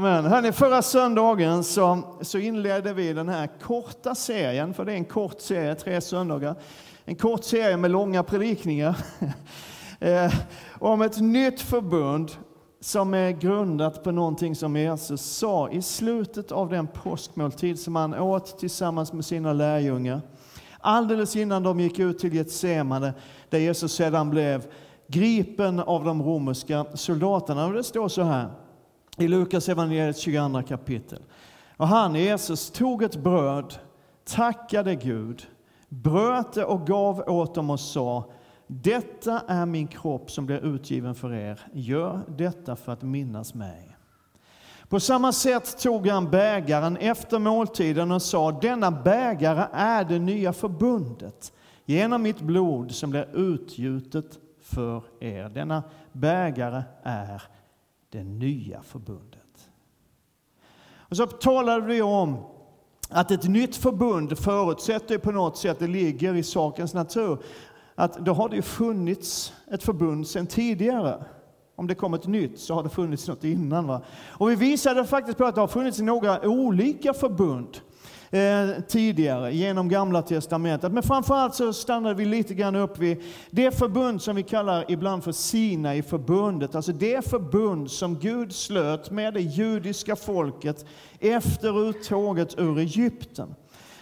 Amen. Hörrni, förra söndagen så, så inledde vi den här korta serien, för det är en kort serie, tre söndagar. En kort serie med långa predikningar. eh, om ett nytt förbund som är grundat på någonting som Jesus sa i slutet av den påskmåltid som han åt tillsammans med sina lärjungar. Alldeles innan de gick ut till Getsemane, där Jesus sedan blev gripen av de romerska soldaterna. Och det står så här i Lukas evangeliet 22 kapitel. Och han, Jesus, tog ett bröd, tackade Gud, bröt det och gav åt dem och sa Detta är min kropp som blir utgiven för er. Gör detta för att minnas mig. På samma sätt tog han bägaren efter måltiden och sa Denna bägare är det nya förbundet genom mitt blod som blir utgjutet för er. Denna bägare är det nya förbundet. Och så talade vi om att ett nytt förbund förutsätter på något sätt, det ligger i sakens natur, att då har det ju funnits ett förbund sedan tidigare. Om det kommer ett nytt så har det funnits något innan. Va? Och vi visade faktiskt på att det har funnits några olika förbund eh, tidigare genom Gamla Testamentet. Men framförallt så stannade vi lite grann upp vid det förbund som vi kallar ibland för Sinai-förbundet. Alltså det förbund som Gud slöt med det judiska folket efter uttåget ur Egypten.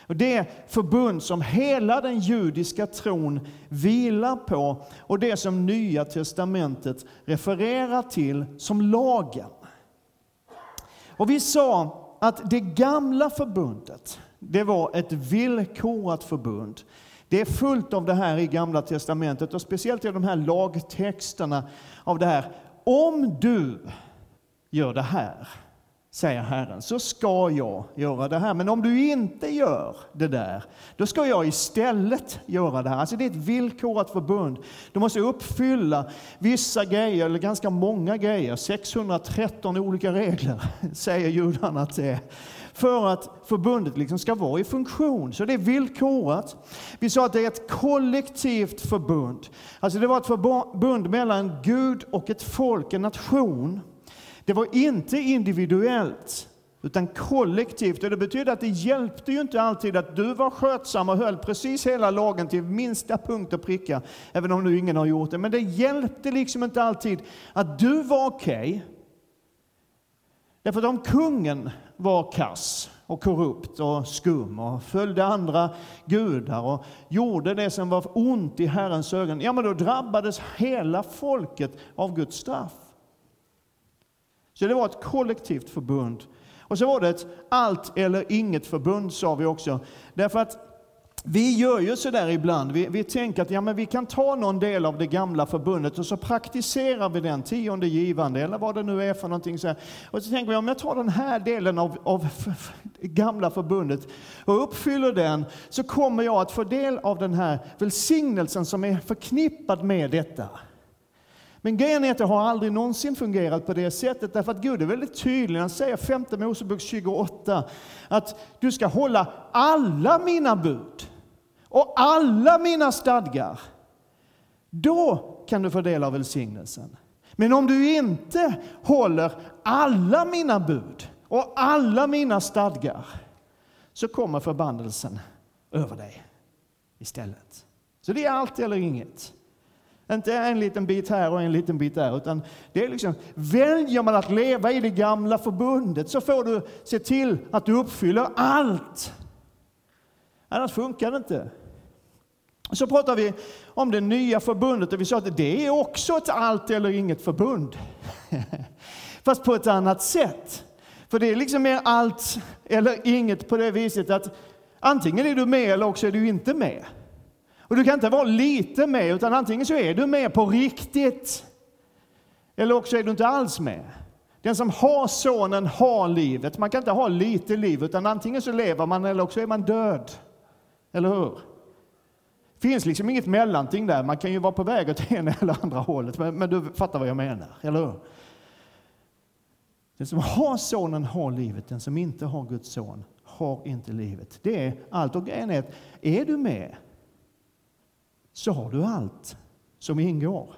Och det förbund som hela den judiska tron vilar på och det som Nya testamentet refererar till som lagen. Och vi sa att det gamla förbundet, det var ett villkorat förbund. Det är fullt av det här i Gamla testamentet och speciellt i de här lagtexterna av det här. Om du gör det här, säger Herren, så ska jag göra det här. Men om du inte gör det där, då ska jag istället göra det här. Alltså det är ett villkorat förbund. Du måste uppfylla vissa grejer, eller ganska många grejer. 613 olika regler, säger judarna att det är för att förbundet liksom ska vara i funktion. Så det är villkorat. Vi sa att det är ett kollektivt förbund. Alltså det var ett förbund mellan Gud och ett folk, en nation. Det var inte individuellt, utan kollektivt. Och det betyder att det hjälpte ju inte alltid att du var skötsam och höll precis hela lagen till minsta punkt och pricka, även om nu ingen har gjort det. Men det hjälpte liksom inte alltid att du var okej. Okay. Därför att om kungen var kass och korrupt och skum och följde andra gudar och gjorde det som var ont i Herrens ögon, ja men då drabbades hela folket av Guds straff. Så det var ett kollektivt förbund. Och så var det ett allt eller inget förbund, sa vi också. Därför att vi gör ju så där ibland. Vi, vi tänker att ja, men vi kan ta någon del av det gamla förbundet och så praktiserar vi den, tionde givande eller vad det nu är för någonting. Så här. Och så tänker vi om jag tar den här delen av, av gamla förbundet och uppfyller den så kommer jag att få del av den här välsignelsen som är förknippad med detta. Men grejen är att det har aldrig någonsin fungerat på det sättet, därför att Gud är väldigt tydlig. Han säger 5 Mosebok 28 att du ska hålla alla mina bud och alla mina stadgar. Då kan du få del av välsignelsen. Men om du inte håller alla mina bud och alla mina stadgar så kommer förbannelsen över dig istället. Så det är allt eller inget. Inte en liten bit här och en liten bit där, utan det är liksom, väljer man att leva i det gamla förbundet så får du se till att du uppfyller allt. Annars funkar det inte. Så pratar vi om det nya förbundet och vi sa att det är också ett allt eller inget förbund. Fast på ett annat sätt. För det är liksom mer allt eller inget på det viset att antingen är du med eller också är du inte med. Och du kan inte vara lite med, utan antingen så är du med på riktigt, eller också är du inte alls med. Den som har sonen har livet. Man kan inte ha lite liv, utan antingen så lever man eller också är man död. Eller hur? Det finns liksom inget mellanting där. Man kan ju vara på väg åt ena eller andra hållet, men, men du fattar vad jag menar, eller hur? Den som har sonen har livet, den som inte har Guds son har inte livet. Det är allt. Och grejen är att, är du med så har du allt som ingår.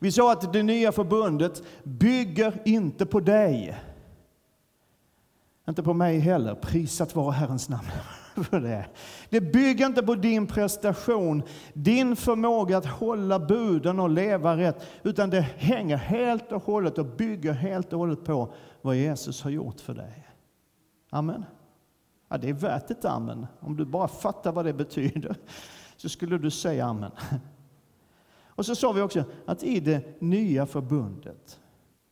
Vi sa att det nya förbundet bygger inte på dig. Inte på mig heller. Prisat vare Herrens namn för det. Det bygger inte på din prestation, din förmåga att hålla buden och leva rätt, utan det hänger helt och hållet och bygger helt och hållet på vad Jesus har gjort för dig. Amen. Ja, det är värt ett amen. Om du bara fattar vad det betyder så skulle du säga amen. Och så sa vi också att i det nya förbundet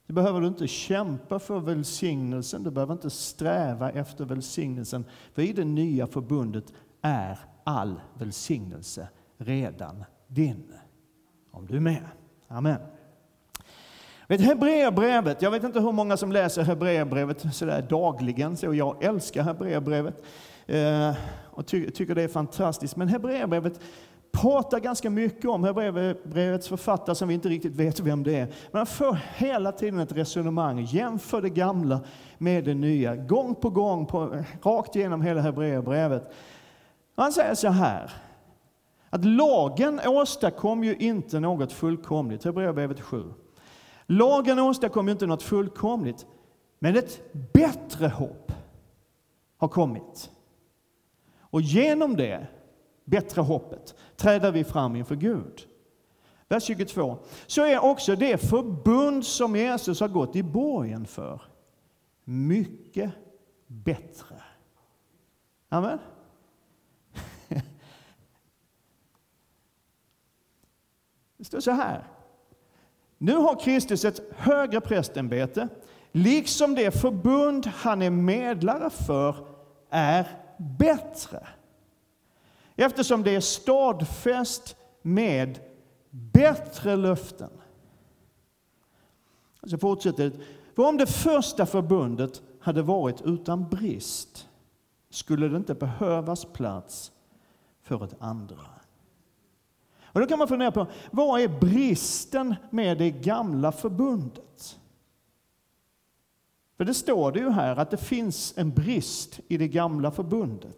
så behöver du inte kämpa för välsignelsen, du behöver inte sträva efter välsignelsen. För i det nya förbundet är all välsignelse redan din. Om du är med. Amen. Hebreerbrevet, jag vet inte hur många som läser Hebreerbrevet sådär dagligen, så jag älskar Hebreerbrevet Eh, och ty tycker det är fantastiskt. Men Hebreerbrevet pratar ganska mycket om Hebreerbrevets författare som vi inte riktigt vet vem det är. Men han för hela tiden ett resonemang, jämför det gamla med det nya, gång på gång, på, rakt igenom hela Hebreerbrevet. Han säger så här, att lagen åstadkom ju inte något fullkomligt, Hebreerbrevet 7. Lagen åstadkom ju inte något fullkomligt, men ett bättre hopp har kommit. Och genom det bättre hoppet, träder vi fram inför Gud. Vers 22. Så är också det förbund som Jesus har gått i borgen för mycket bättre. Amen. Det står så här. Nu har Kristus ett högre prästämbete, liksom det förbund han är medlare för är bättre eftersom det är stadfäst med bättre löften. Så fortsätter det. För om det första förbundet hade varit utan brist skulle det inte behövas plats för ett andra. Och då kan man fundera på, vad är bristen med det gamla förbundet? För det står det ju här att det finns en brist i det gamla förbundet.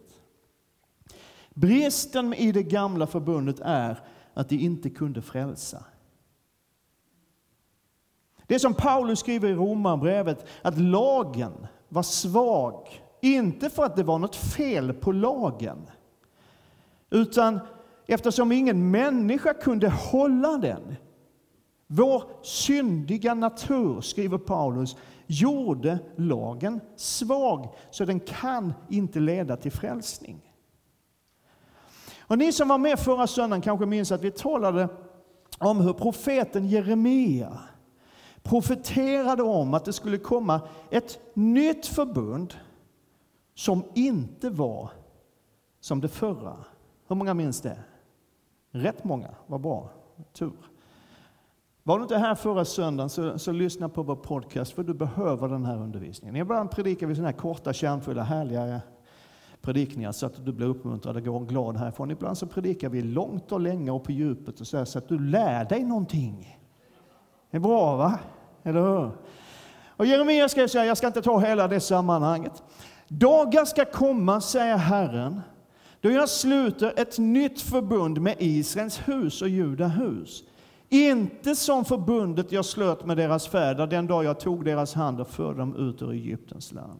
Bristen i det gamla förbundet är att de inte kunde frälsa. Det som Paulus skriver i Romarbrevet, att lagen var svag. Inte för att det var något fel på lagen, utan eftersom ingen människa kunde hålla den. Vår syndiga natur, skriver Paulus, gjorde lagen svag, så den kan inte leda till frälsning. Och ni som var med förra söndagen kanske minns att vi talade om hur profeten Jeremia profeterade om att det skulle komma ett nytt förbund som inte var som det förra. Hur många minns det? Rätt många, vad bra. Tur. Var du inte här förra söndagen så, så lyssna på vår podcast för du behöver den här undervisningen. Ibland predikar vi sådana här korta, kärnfulla, härliga predikningar så att du blir uppmuntrad och går glad härifrån. Ibland så predikar vi långt och länge och på djupet och så, här, så att du lär dig någonting. Det är bra, va? Eller hur? Och Jeremia skrev så här, jag ska inte ta hela det sammanhanget. Dagar ska komma, säger Herren, då jag sluter ett nytt förbund med Israels hus och Juda hus. Inte som förbundet jag slöt med deras fäder den dag jag tog deras hand och förde dem ut ur Egyptens land.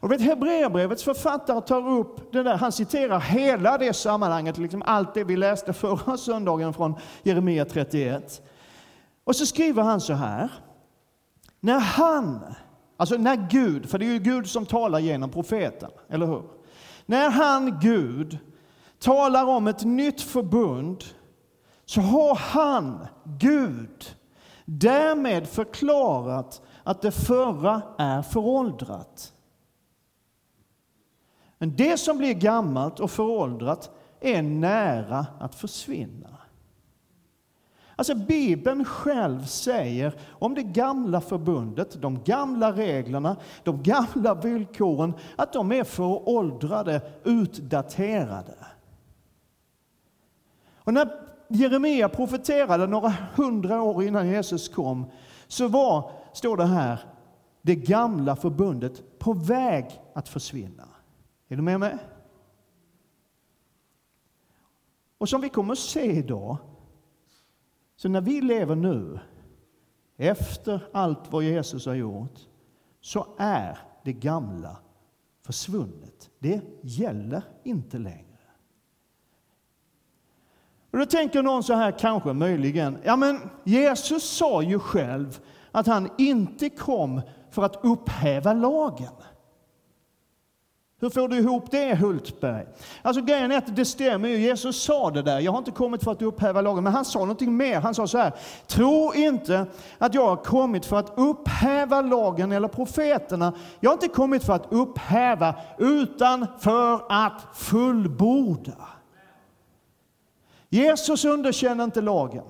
Och vet, Hebreerbrevets författare tar upp det där, han citerar hela det sammanhanget, liksom allt det vi läste förra söndagen från Jeremia 31. Och så skriver han så här. När han, alltså när Gud, för det är ju Gud som talar genom profeten, eller hur? När han, Gud, talar om ett nytt förbund så har han, Gud, därmed förklarat att det förra är föråldrat. Men det som blir gammalt och föråldrat är nära att försvinna. Alltså Bibeln själv säger om det gamla förbundet, de gamla reglerna, de gamla villkoren, att de är föråldrade, utdaterade. Och när Jeremia profeterade några hundra år innan Jesus kom, så var, står det här, det gamla förbundet på väg att försvinna. Är du med mig? Och som vi kommer att se idag, så när vi lever nu efter allt vad Jesus har gjort, så är det gamla försvunnet. Det gäller inte längre. Och då tänker någon så här kanske möjligen, ja men Jesus sa ju själv att han inte kom för att upphäva lagen. Hur får du ihop det Hultberg? Alltså grejen är att det stämmer ju, Jesus sa det där, jag har inte kommit för att upphäva lagen, men han sa någonting mer. Han sa så här, tro inte att jag har kommit för att upphäva lagen eller profeterna. Jag har inte kommit för att upphäva, utan för att fullborda. Jesus underkänner inte lagen.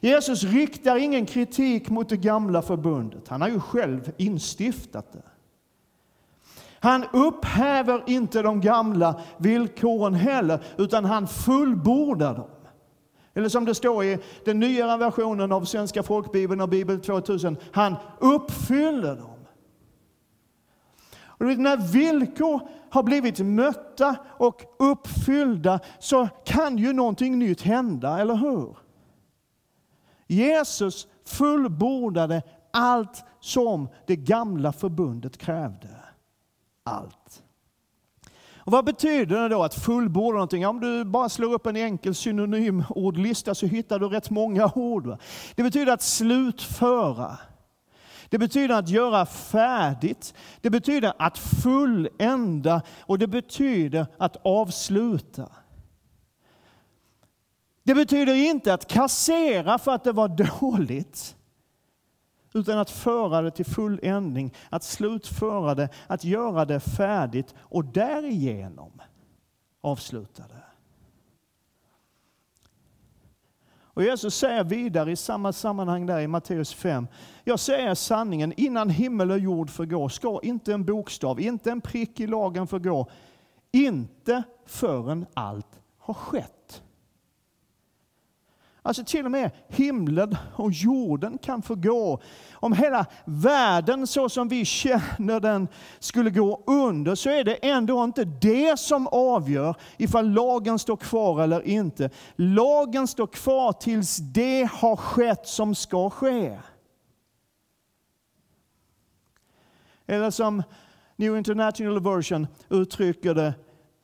Jesus riktar ingen kritik mot det gamla förbundet. Han har ju själv instiftat det. Han upphäver inte de gamla villkoren heller, utan han fullbordar dem. Eller som det står i den nyare versionen av Svenska folkbibeln och Bibel 2000, han uppfyller dem. Och när villkor har blivit mötta och uppfyllda så kan ju någonting nytt hända, eller hur? Jesus fullbordade allt som det gamla förbundet krävde. Allt. Och vad betyder det då att fullborda någonting? Om du bara slår upp en enkel synonymordlista så hittar du rätt många ord. Det betyder att slutföra. Det betyder att göra färdigt. Det betyder att fullända och det betyder att avsluta. Det betyder inte att kassera för att det var dåligt, utan att föra det till fulländning, att slutföra det, att göra det färdigt och därigenom avsluta det. Och Jesus säger vidare i samma sammanhang där i Matteus 5. Jag säger sanningen, innan himmel och jord förgår ska inte en bokstav, inte en prick i lagen förgå, inte förrän allt har skett. Alltså till och med himlen och jorden kan förgå. Om hela världen så som vi känner den skulle gå under så är det ändå inte det som avgör ifall lagen står kvar eller inte. Lagen står kvar tills det har skett som ska ske. Eller som New International Version uttrycker det,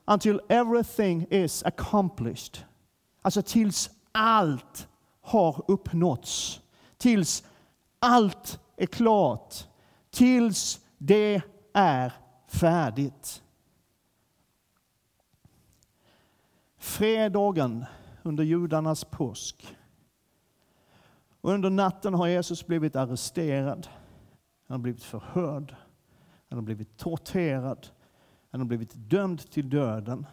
until everything is accomplished. Alltså tills allt har uppnåtts. Tills allt är klart. Tills det är färdigt. Fredagen under judarnas påsk. Under natten har Jesus blivit arresterad. Han har blivit förhörd. Han har blivit torterad. Han har blivit dömd till döden.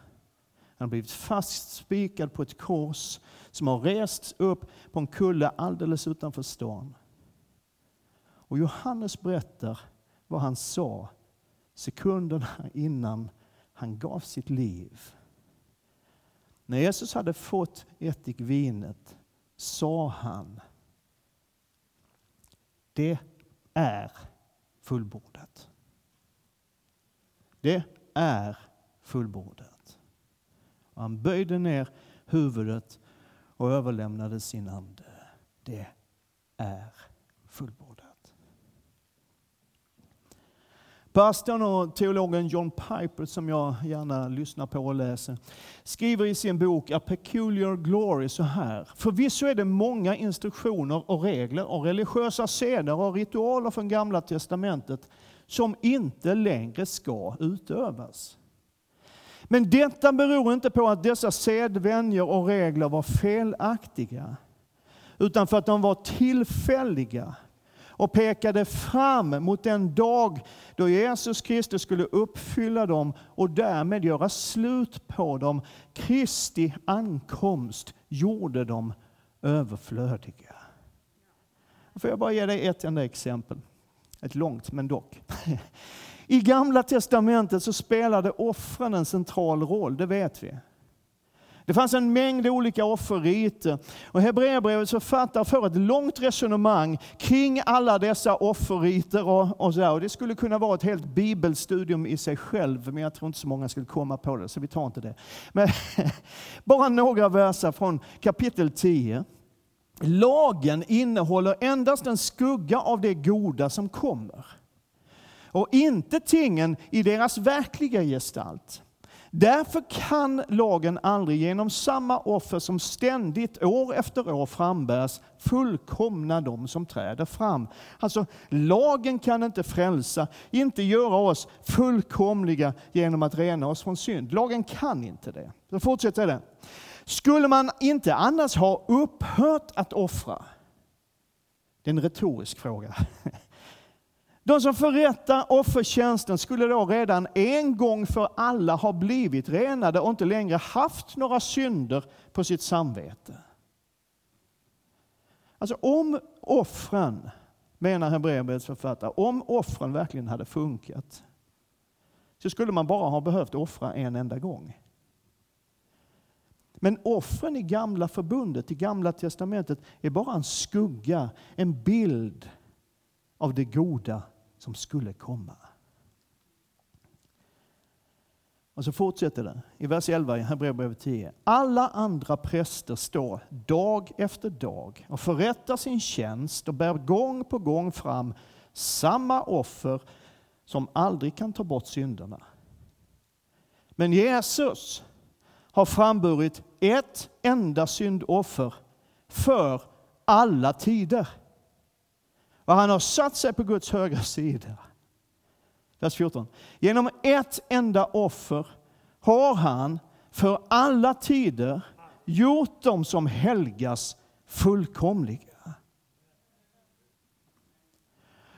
Han har blivit fastspikad på ett kors som har rests upp på en kulle alldeles utanför stan. Och Johannes berättar vad han sa sekunderna innan han gav sitt liv. När Jesus hade fått ättikvinet sa han Det är fullbordat. Det är fullbordat. Han böjde ner huvudet och överlämnade sin ande. Det är fullbordat. Pastorn och teologen John Piper, som jag gärna lyssnar på och läser, skriver i sin bok A Peculiar Glory så här. Förvisso är det många instruktioner och regler och religiösa seder och ritualer från Gamla Testamentet som inte längre ska utövas. Men detta beror inte på att dessa sedvänjor och regler var felaktiga, utan för att de var tillfälliga och pekade fram mot den dag då Jesus Kristus skulle uppfylla dem och därmed göra slut på dem. Kristi ankomst gjorde dem överflödiga. Får jag bara ge dig ett enda exempel? Ett långt, men dock. I Gamla Testamentet så spelade offren en central roll, det vet vi. Det fanns en mängd olika offerriter. Och Hebreerbrevets författare för ett långt resonemang kring alla dessa offerriter. Och, och, så och Det skulle kunna vara ett helt bibelstudium i sig själv, men jag tror inte så många skulle komma på det, så vi tar inte det. Men bara några verser från kapitel 10. lagen innehåller endast en skugga av det goda som kommer och inte tingen i deras verkliga gestalt. Därför kan lagen aldrig genom samma offer som ständigt år efter år frambärs fullkomna de som träder fram. Alltså, lagen kan inte frälsa, inte göra oss fullkomliga genom att rena oss från synd. Lagen kan inte det. Så fortsätter det. Skulle man inte annars ha upphört att offra? Det är en retorisk fråga. De som förrättar offertjänsten skulle då redan en gång för alla ha blivit renade och inte längre haft några synder på sitt samvete. Alltså om offren, menar Hebreerbrevets författare, om offren verkligen hade funkat så skulle man bara ha behövt offra en enda gång. Men offren i gamla förbundet, i gamla testamentet, är bara en skugga, en bild av det goda som skulle komma. Och så fortsätter det i vers 11 i Hebreerbrevet 10. Alla andra präster står dag efter dag och förrättar sin tjänst och bär gång på gång fram samma offer som aldrig kan ta bort synderna. Men Jesus har framburit ett enda syndoffer för alla tider. Och han har satt sig på Guds högra sida. Vers 14. Genom ett enda offer har han för alla tider gjort dem som helgas fullkomliga.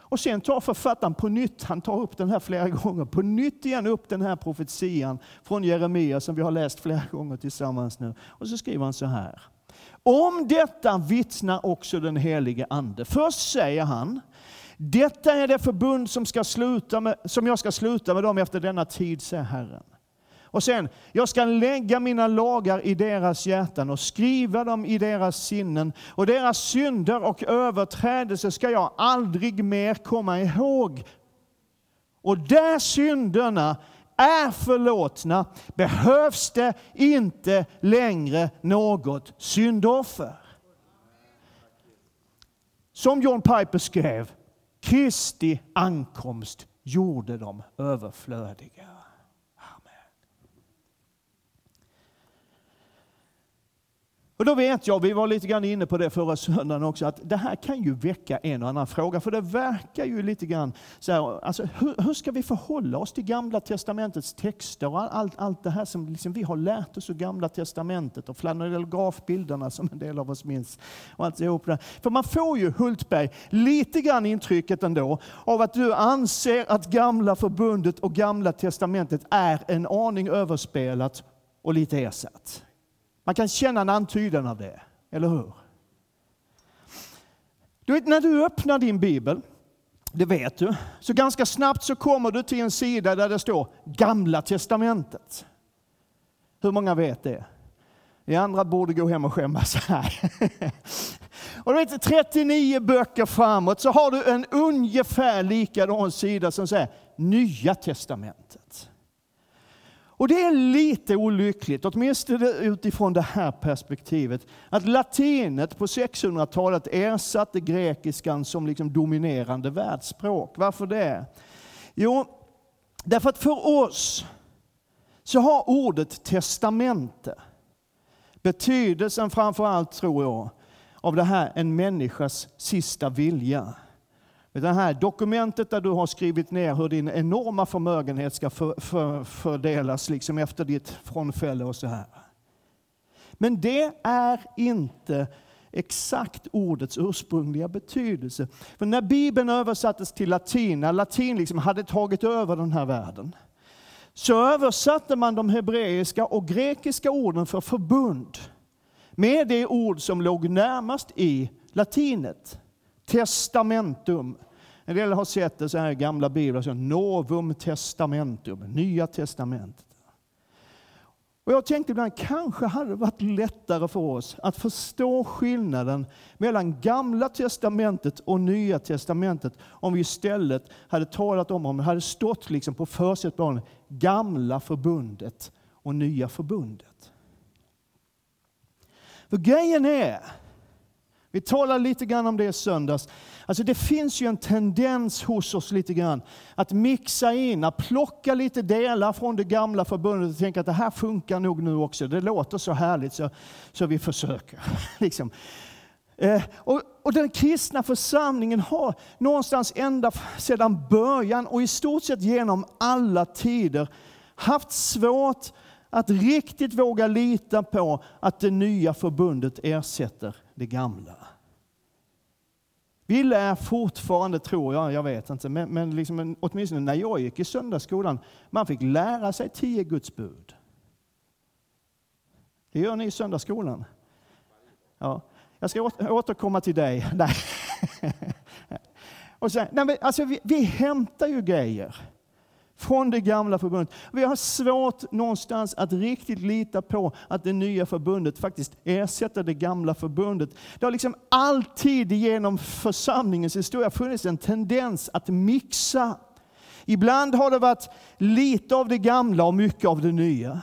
Och sen tar författaren på nytt, han tar upp den här flera gånger, på nytt igen upp den här profetian från Jeremia som vi har läst flera gånger tillsammans nu. Och så skriver han så här. Om detta vittnar också den helige Ande. Först säger han, detta är det förbund som, ska sluta med, som jag ska sluta med dem efter denna tid, säger Herren. Och sen, jag ska lägga mina lagar i deras hjärtan och skriva dem i deras sinnen. Och deras synder och överträdelser ska jag aldrig mer komma ihåg. Och där synderna är förlåtna behövs det inte längre något syndoffer. Som John Piper skrev, Kristi ankomst gjorde dem överflödiga. Och då vet jag, vi var lite grann inne på det förra söndagen också, att det här kan ju väcka en och annan fråga. För det verkar ju lite grann så här, alltså hur, hur ska vi förhålla oss till Gamla Testamentets texter och allt, allt det här som liksom vi har lärt oss ur Gamla Testamentet och flanellografbilderna som en del av oss minns. Och alltihop det. För man får ju, Hultberg, lite grann intrycket ändå av att du anser att Gamla Förbundet och Gamla Testamentet är en aning överspelat och lite ersatt. Man kan känna en antydan av det, eller hur? Du vet, när du öppnar din bibel, det vet du, så ganska snabbt så kommer du till en sida där det står Gamla Testamentet. Hur många vet det? Ni andra borde gå hem och skämmas här. Och du vet, 39 böcker framåt så har du en ungefär likadan sida som säger Nya Testamentet. Och det är lite olyckligt, åtminstone utifrån det här perspektivet, att latinet på 600-talet ersatte grekiskan som liksom dominerande världsspråk. Varför det? Jo, därför att för oss så har ordet testamente betydelsen framför allt, tror jag, av det här en människas sista vilja. Det här dokumentet där du har skrivit ner hur din enorma förmögenhet ska för, för, fördelas liksom efter ditt frånfälle och så här. Men det är inte exakt ordets ursprungliga betydelse. För när Bibeln översattes till latin, när latin liksom hade tagit över den här världen, så översatte man de hebreiska och grekiska orden för förbund med det ord som låg närmast i latinet. Testamentum. En del har sett det så här i gamla biblar, så Novum Testamentum, Nya Testamentet. Och jag tänkte ibland, kanske hade det varit lättare för oss att förstå skillnaden mellan Gamla Testamentet och Nya Testamentet om vi istället hade talat om, om det hade stått liksom på försättsplanen, Gamla Förbundet och Nya Förbundet. För grejen är, Vi talade lite grann om det i söndags. Alltså det finns ju en tendens hos oss lite grann att mixa in, att plocka lite delar från det gamla förbundet och tänka att det här funkar nog nu också. Det låter så härligt så, så vi försöker. liksom. Eh, och, och, den kristna församlingen har någonstans ända sedan början och i stort sett genom alla tider haft svårt att riktigt våga lita på att det nya förbundet ersätter det gamla. Vi lär fortfarande, tror jag, jag vet inte, men, men liksom, åtminstone när jag gick i söndagsskolan, man fick lära sig tio Guds bud. Det gör ni i söndagsskolan. Ja. Jag ska återkomma till dig. Nej. Och sen, nej men alltså vi, vi hämtar ju grejer från det gamla förbundet. Vi har svårt någonstans att riktigt lita på att det nya förbundet faktiskt ersätter det gamla förbundet. Det har liksom alltid genom församlingens historia funnits en tendens att mixa. Ibland har det varit lite av det gamla och mycket av det nya.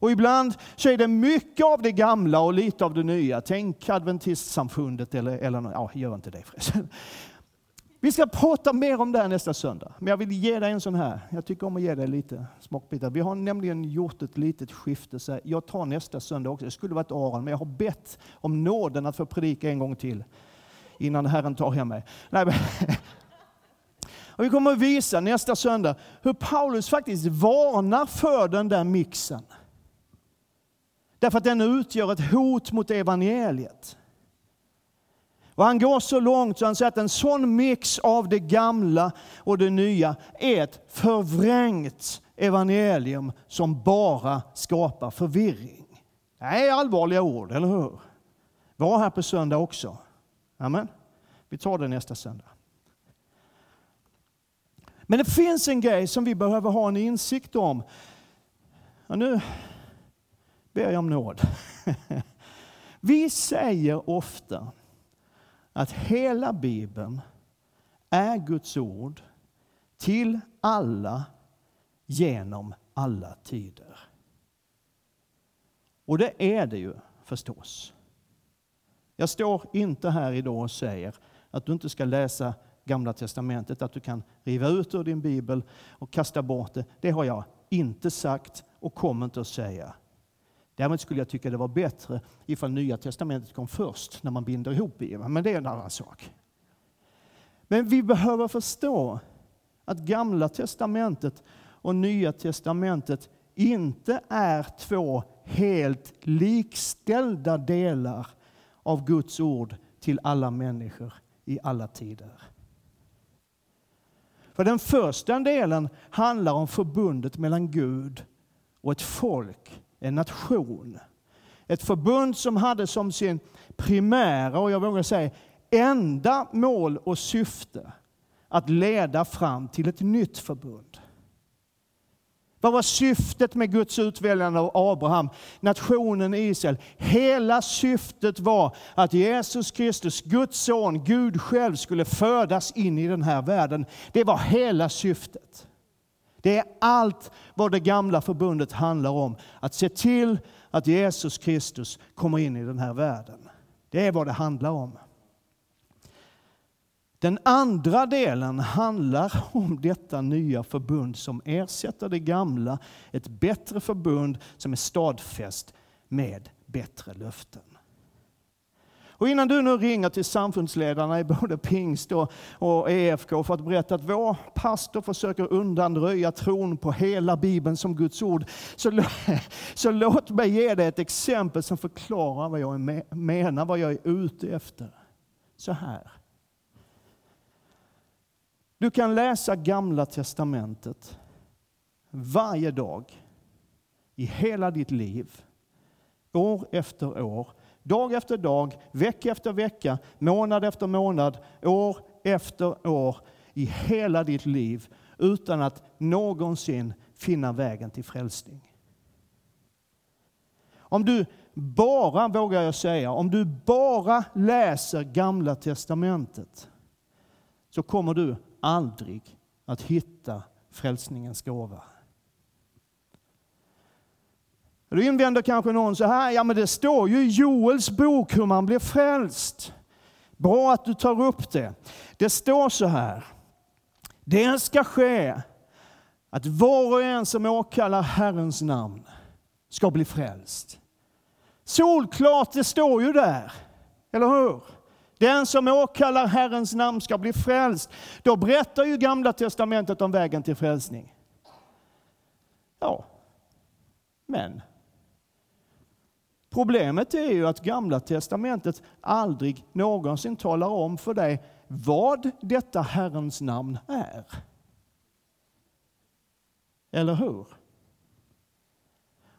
Och ibland så är det mycket av det gamla och lite av det nya. Tänk adventistsamfundet eller, eller ja, gör inte det förresten. Vi ska prata mer om det här nästa söndag, men jag vill ge dig en sån här. Jag tycker om att ge dig lite smakbitar. Vi har nämligen gjort ett litet skifte. Så jag tar nästa söndag också. Det skulle varit Aron, men jag har bett om nåden att få predika en gång till innan Herren tar hem mig. Nej, men och vi kommer att visa nästa söndag hur Paulus faktiskt varnar för den där mixen. Därför att den utgör ett hot mot evangeliet. Och han går så långt så han säger att en sån mix av det gamla och det nya är ett förvrängt evangelium som bara skapar förvirring. Det är allvarliga ord, eller hur? Var här på söndag också. Amen. Vi tar det nästa söndag. Men det finns en grej som vi behöver ha en insikt om. Ja, nu ber jag om nåd. Vi säger ofta att hela Bibeln är Guds ord till alla genom alla tider. Och det är det ju förstås. Jag står inte här idag och säger att du inte ska läsa Gamla testamentet, att du kan riva ut ur din bibel och kasta bort det. Det har jag inte sagt och kommer inte att säga. Däremot skulle jag tycka det var bättre ifall Nya Testamentet kom först, när man binder ihop Bibeln. Men det är en annan sak. Men vi behöver förstå att Gamla Testamentet och Nya Testamentet inte är två helt likställda delar av Guds ord till alla människor i alla tider. För den första delen handlar om förbundet mellan Gud och ett folk en nation. Ett förbund som hade som sin primära, och jag vågar säga enda mål och syfte att leda fram till ett nytt förbund. Vad var syftet med Guds utväljande av Abraham, nationen Israel? Hela syftet var att Jesus Kristus, Guds son, Gud själv, skulle födas in i den här världen. Det var hela syftet. Det är allt vad det gamla förbundet handlar om. Att se till att Jesus Kristus kommer in i den här världen. Det är vad det handlar om. Den andra delen handlar om detta nya förbund som ersätter det gamla. Ett bättre förbund som är stadfäst med bättre löften. Och innan du nu ringer till samfundsledarna i både pingst och, och EFK för att berätta att vår pastor försöker undanröja tron på hela Bibeln som Guds ord, så, så låt mig ge dig ett exempel som förklarar vad jag menar, vad jag är ute efter. Så här. Du kan läsa Gamla Testamentet varje dag i hela ditt liv, år efter år Dag efter dag, vecka efter vecka, månad efter månad, år efter år i hela ditt liv utan att någonsin finna vägen till frälsning. Om du bara, vågar jag säga, om du bara läser Gamla Testamentet så kommer du aldrig att hitta frälsningens gåva. Då invänder kanske någon så här, ja men det står ju i Joels bok hur man blir frälst. Bra att du tar upp det. Det står så här. Det ska ske att var och en som åkallar Herrens namn ska bli frälst. Solklart, det står ju där. Eller hur? Den som åkallar Herrens namn ska bli frälst. Då berättar ju Gamla Testamentet om vägen till frälsning. Ja, men problemet är ju att Gamla Testamentet aldrig någonsin talar om för dig vad detta Herrens namn är. Eller hur?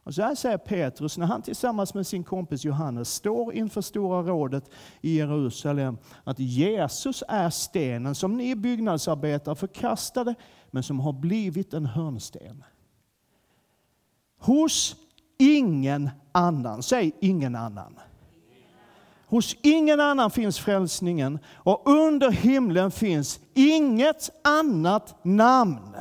Och så här säger Petrus när han tillsammans med sin kompis Johannes står inför Stora rådet i Jerusalem att Jesus är stenen som ni byggnadsarbetare förkastade men som har blivit en hörnsten. Hos ingen annan, säg ingen annan. Hos ingen annan finns frälsningen och under himlen finns inget annat namn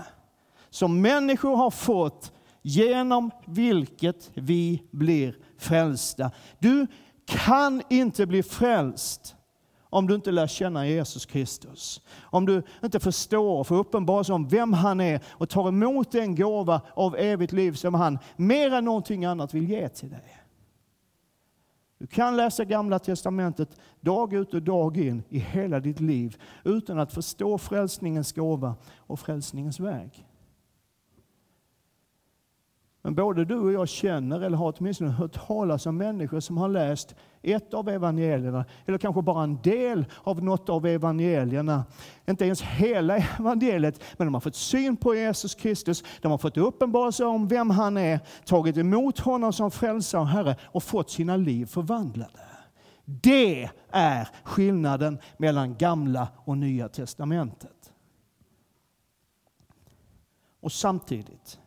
som människor har fått genom vilket vi blir frälsta. Du kan inte bli frälst om du inte lär känna Jesus Kristus. Om du inte förstår och får uppenbarelse om vem han är och tar emot den gåva av evigt liv som han mer än någonting annat vill ge till dig. Du kan läsa Gamla Testamentet dag ut och dag in i hela ditt liv utan att förstå frälsningens gåva och frälsningens väg. Men både du och jag känner, eller har åtminstone hört talas om människor som har läst ett av evangelierna, eller kanske bara en del av något av evangelierna. Inte ens hela evangeliet, men de har fått syn på Jesus Kristus, de har fått uppenbarelse om vem han är, tagit emot honom som frälsare och Herre och fått sina liv förvandlade. Det är skillnaden mellan gamla och nya testamentet. Och samtidigt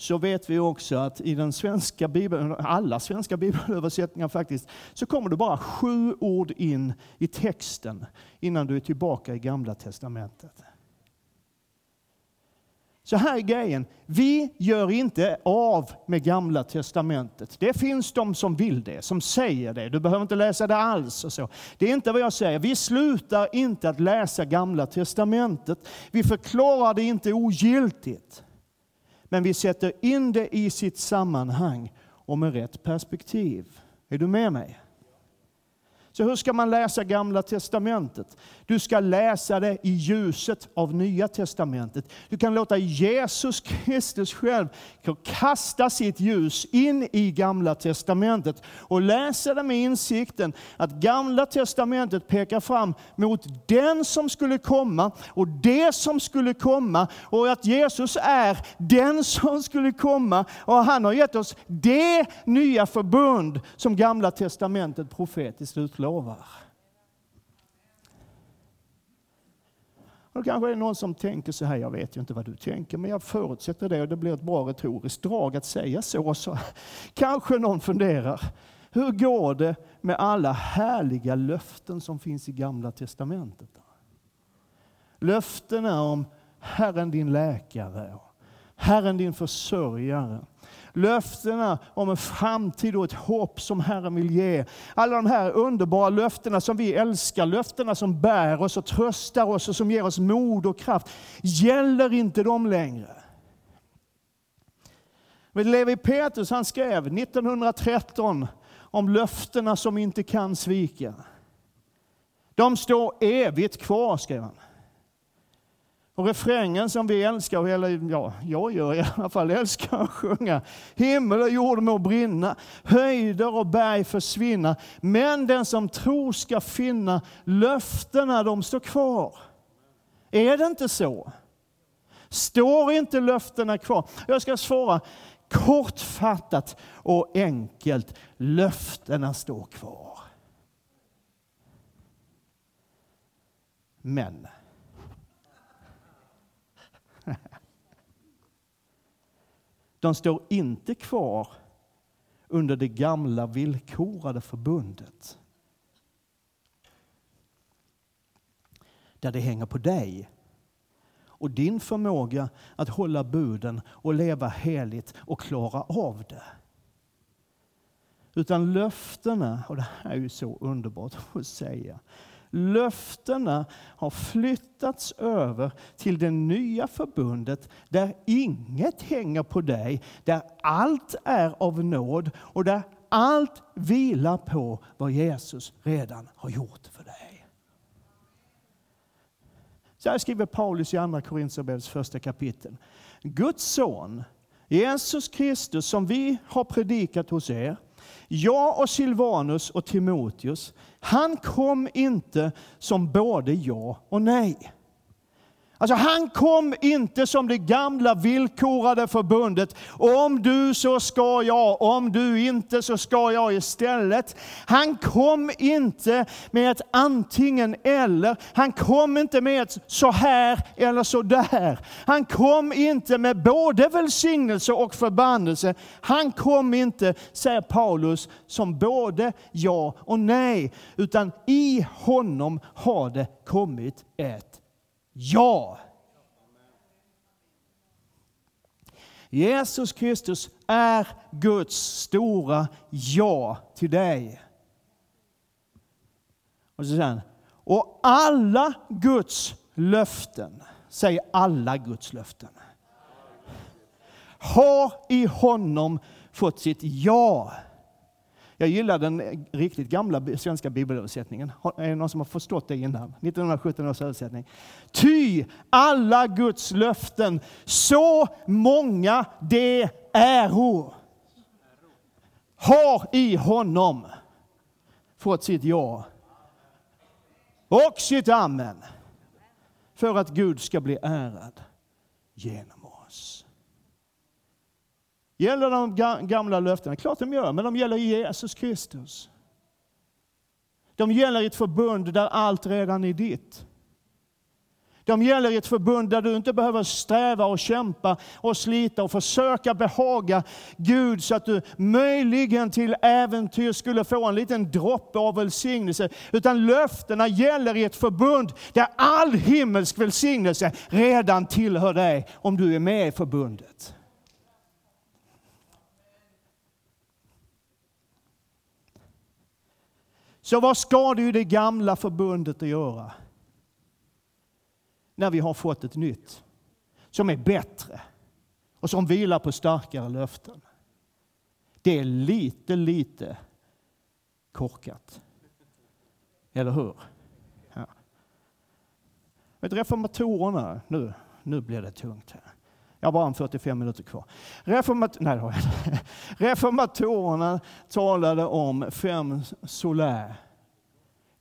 så vet vi också att i den svenska bibeln, alla svenska bibelöversättningar faktiskt, så kommer det bara sju ord in i texten innan du är tillbaka i Gamla Testamentet. Så här är grejen, vi gör inte av med Gamla Testamentet. Det finns de som vill det, som säger det. Du behöver inte läsa det alls. Och så. Det är inte vad jag säger. Vi slutar inte att läsa Gamla Testamentet. Vi förklarar det inte ogiltigt. Men vi sätter in det i sitt sammanhang och med rätt perspektiv. Är du med mig? Så hur ska man läsa Gamla Testamentet? Du ska läsa det i ljuset av Nya Testamentet. Du kan låta Jesus Kristus själv kasta sitt ljus in i Gamla Testamentet och läsa det med insikten att Gamla Testamentet pekar fram mot den som skulle komma och det som skulle komma och att Jesus är den som skulle komma och han har gett oss det nya förbund som Gamla Testamentet profetiskt lovar. Och kanske är det någon som tänker så här, jag vet ju inte vad du tänker, men jag förutsätter det och det blir ett bra retoriskt drag att säga så. så kanske någon funderar, hur går det med alla härliga löften som finns i Gamla Testamentet? Löftena om Herren din läkare, Herren din försörjare, löftena om en framtid och ett hopp som Herren vill ge. Alla de här underbara löftena som vi älskar, löftena som bär oss och tröstar oss och som ger oss mod och kraft. Gäller inte de längre? Levi Petrus han skrev 1913 om löftena som inte kan svika. De står evigt kvar, skrev han. Och refrängen som vi älskar, eller ja, jag gör i alla fall, älskar att sjunga. Himmel och jord må brinna, höjder och berg försvinna. Men den som tror ska finna löftena, de står kvar. Är det inte så? Står inte löftena kvar? Jag ska svara kortfattat och enkelt. Löftena står kvar. Men De står inte kvar under det gamla villkorade förbundet. Där det hänger på dig och din förmåga att hålla buden och leva heligt och klara av det. Utan löftena, och det här är ju så underbart att säga, löftena har flyttats över till det nya förbundet där inget hänger på dig, där allt är av nåd och där allt vilar på vad Jesus redan har gjort för dig. Så här skriver Paulus i Andra Korinthierbrevets första kapitel. Guds son, Jesus Kristus, som vi har predikat hos er, jag och Silvanus och Timoteus, han kom inte som både ja och nej. Alltså han kom inte som det gamla villkorade förbundet. Om du så ska jag, om du inte så ska jag istället. Han kom inte med ett antingen eller. Han kom inte med ett så här eller så där. Han kom inte med både välsignelse och förbannelse. Han kom inte, säger Paulus, som både ja och nej. Utan i honom har det kommit ett Ja. Jesus Kristus är Guds stora ja till dig. Och så säger han, och alla Guds löften, säg alla Guds löften, har i honom fått sitt ja. Jag gillar den riktigt gamla svenska bibelöversättningen. Är det någon som har förstått det innan? 1917 års översättning. Ty alla Guds löften, så många det äro, har i honom fått sitt ja och sitt amen för att Gud ska bli ärad genom Gäller de gamla löftena? Klart de gör, men de gäller Jesus Kristus. De gäller i ett förbund där allt redan är ditt. De gäller i ett förbund där du inte behöver sträva och kämpa och slita och försöka behaga Gud så att du möjligen till äventyr skulle få en liten droppe av välsignelse. Utan löftena gäller i ett förbund där all himmelsk välsignelse redan tillhör dig om du är med i förbundet. Så vad ska du i det gamla förbundet att göra? När vi har fått ett nytt som är bättre och som vilar på starkare löften. Det är lite, lite korkat. Eller hur? Ja. Reformatorerna, nu, nu blir det tungt här. Jag har bara 45 minuter kvar. Reformat Nej, Reformatorerna talade om fem solär.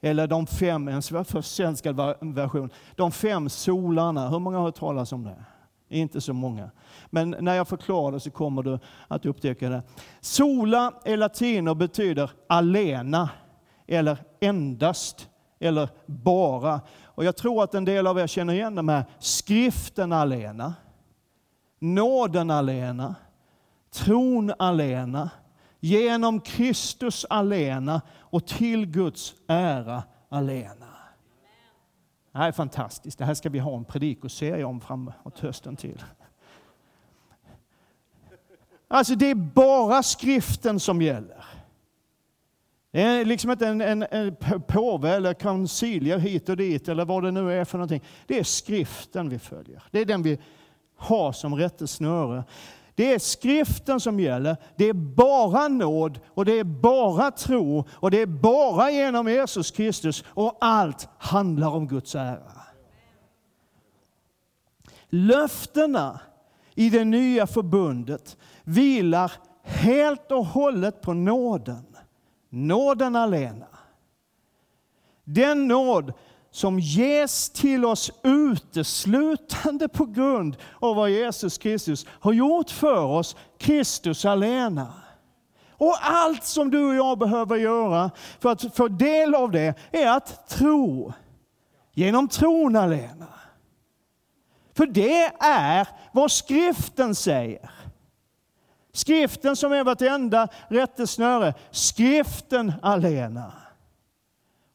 Eller de fem, en försvenskad version, de fem solarna. Hur många har hört talas om det? Inte så många. Men när jag förklarar det så kommer du att upptäcka det. Sola i latin och betyder alena, eller endast, eller bara. Och jag tror att en del av er känner igen de här skriften alena nåden alena, tron alena, genom Kristus alena och till Guds ära alena. Det här är fantastiskt. Det här ska vi ha en predikoserie om framåt hösten till. Alltså det är bara skriften som gäller. Det är liksom inte en, en, en påve eller koncilier hit och dit eller vad det nu är för någonting. Det är skriften vi följer. Det är den vi ha som rättesnöre. Det är skriften som gäller. Det är bara nåd och det är bara tro och det är bara genom Jesus Kristus och allt handlar om Guds ära. Löftena i det nya förbundet vilar helt och hållet på nåden. Nåden alena. Den nåd som ges till oss uteslutande på grund av vad Jesus Kristus har gjort för oss, Kristus alena. Och allt som du och jag behöver göra för att få del av det är att tro. Genom tron alena. För det är vad skriften säger. Skriften som är vartenda rättesnöre. Skriften alena.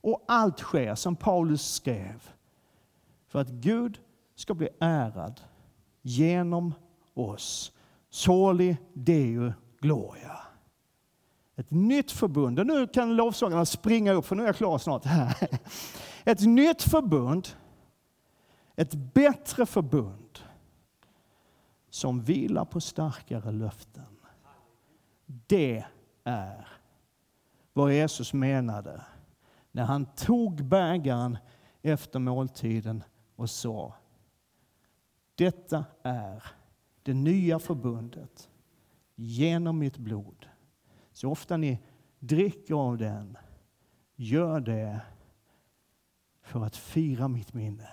Och allt sker som Paulus skrev för att Gud ska bli ärad genom oss. Soli Deo Gloria. Ett nytt förbund. Och nu kan lovsångarna springa upp, för nu är jag klar snart. Ett nytt förbund, ett bättre förbund som vilar på starkare löften. Det är vad Jesus menade när han tog bägaren efter måltiden och sa Detta är det nya förbundet genom mitt blod. Så ofta ni dricker av den, gör det för att fira mitt minne.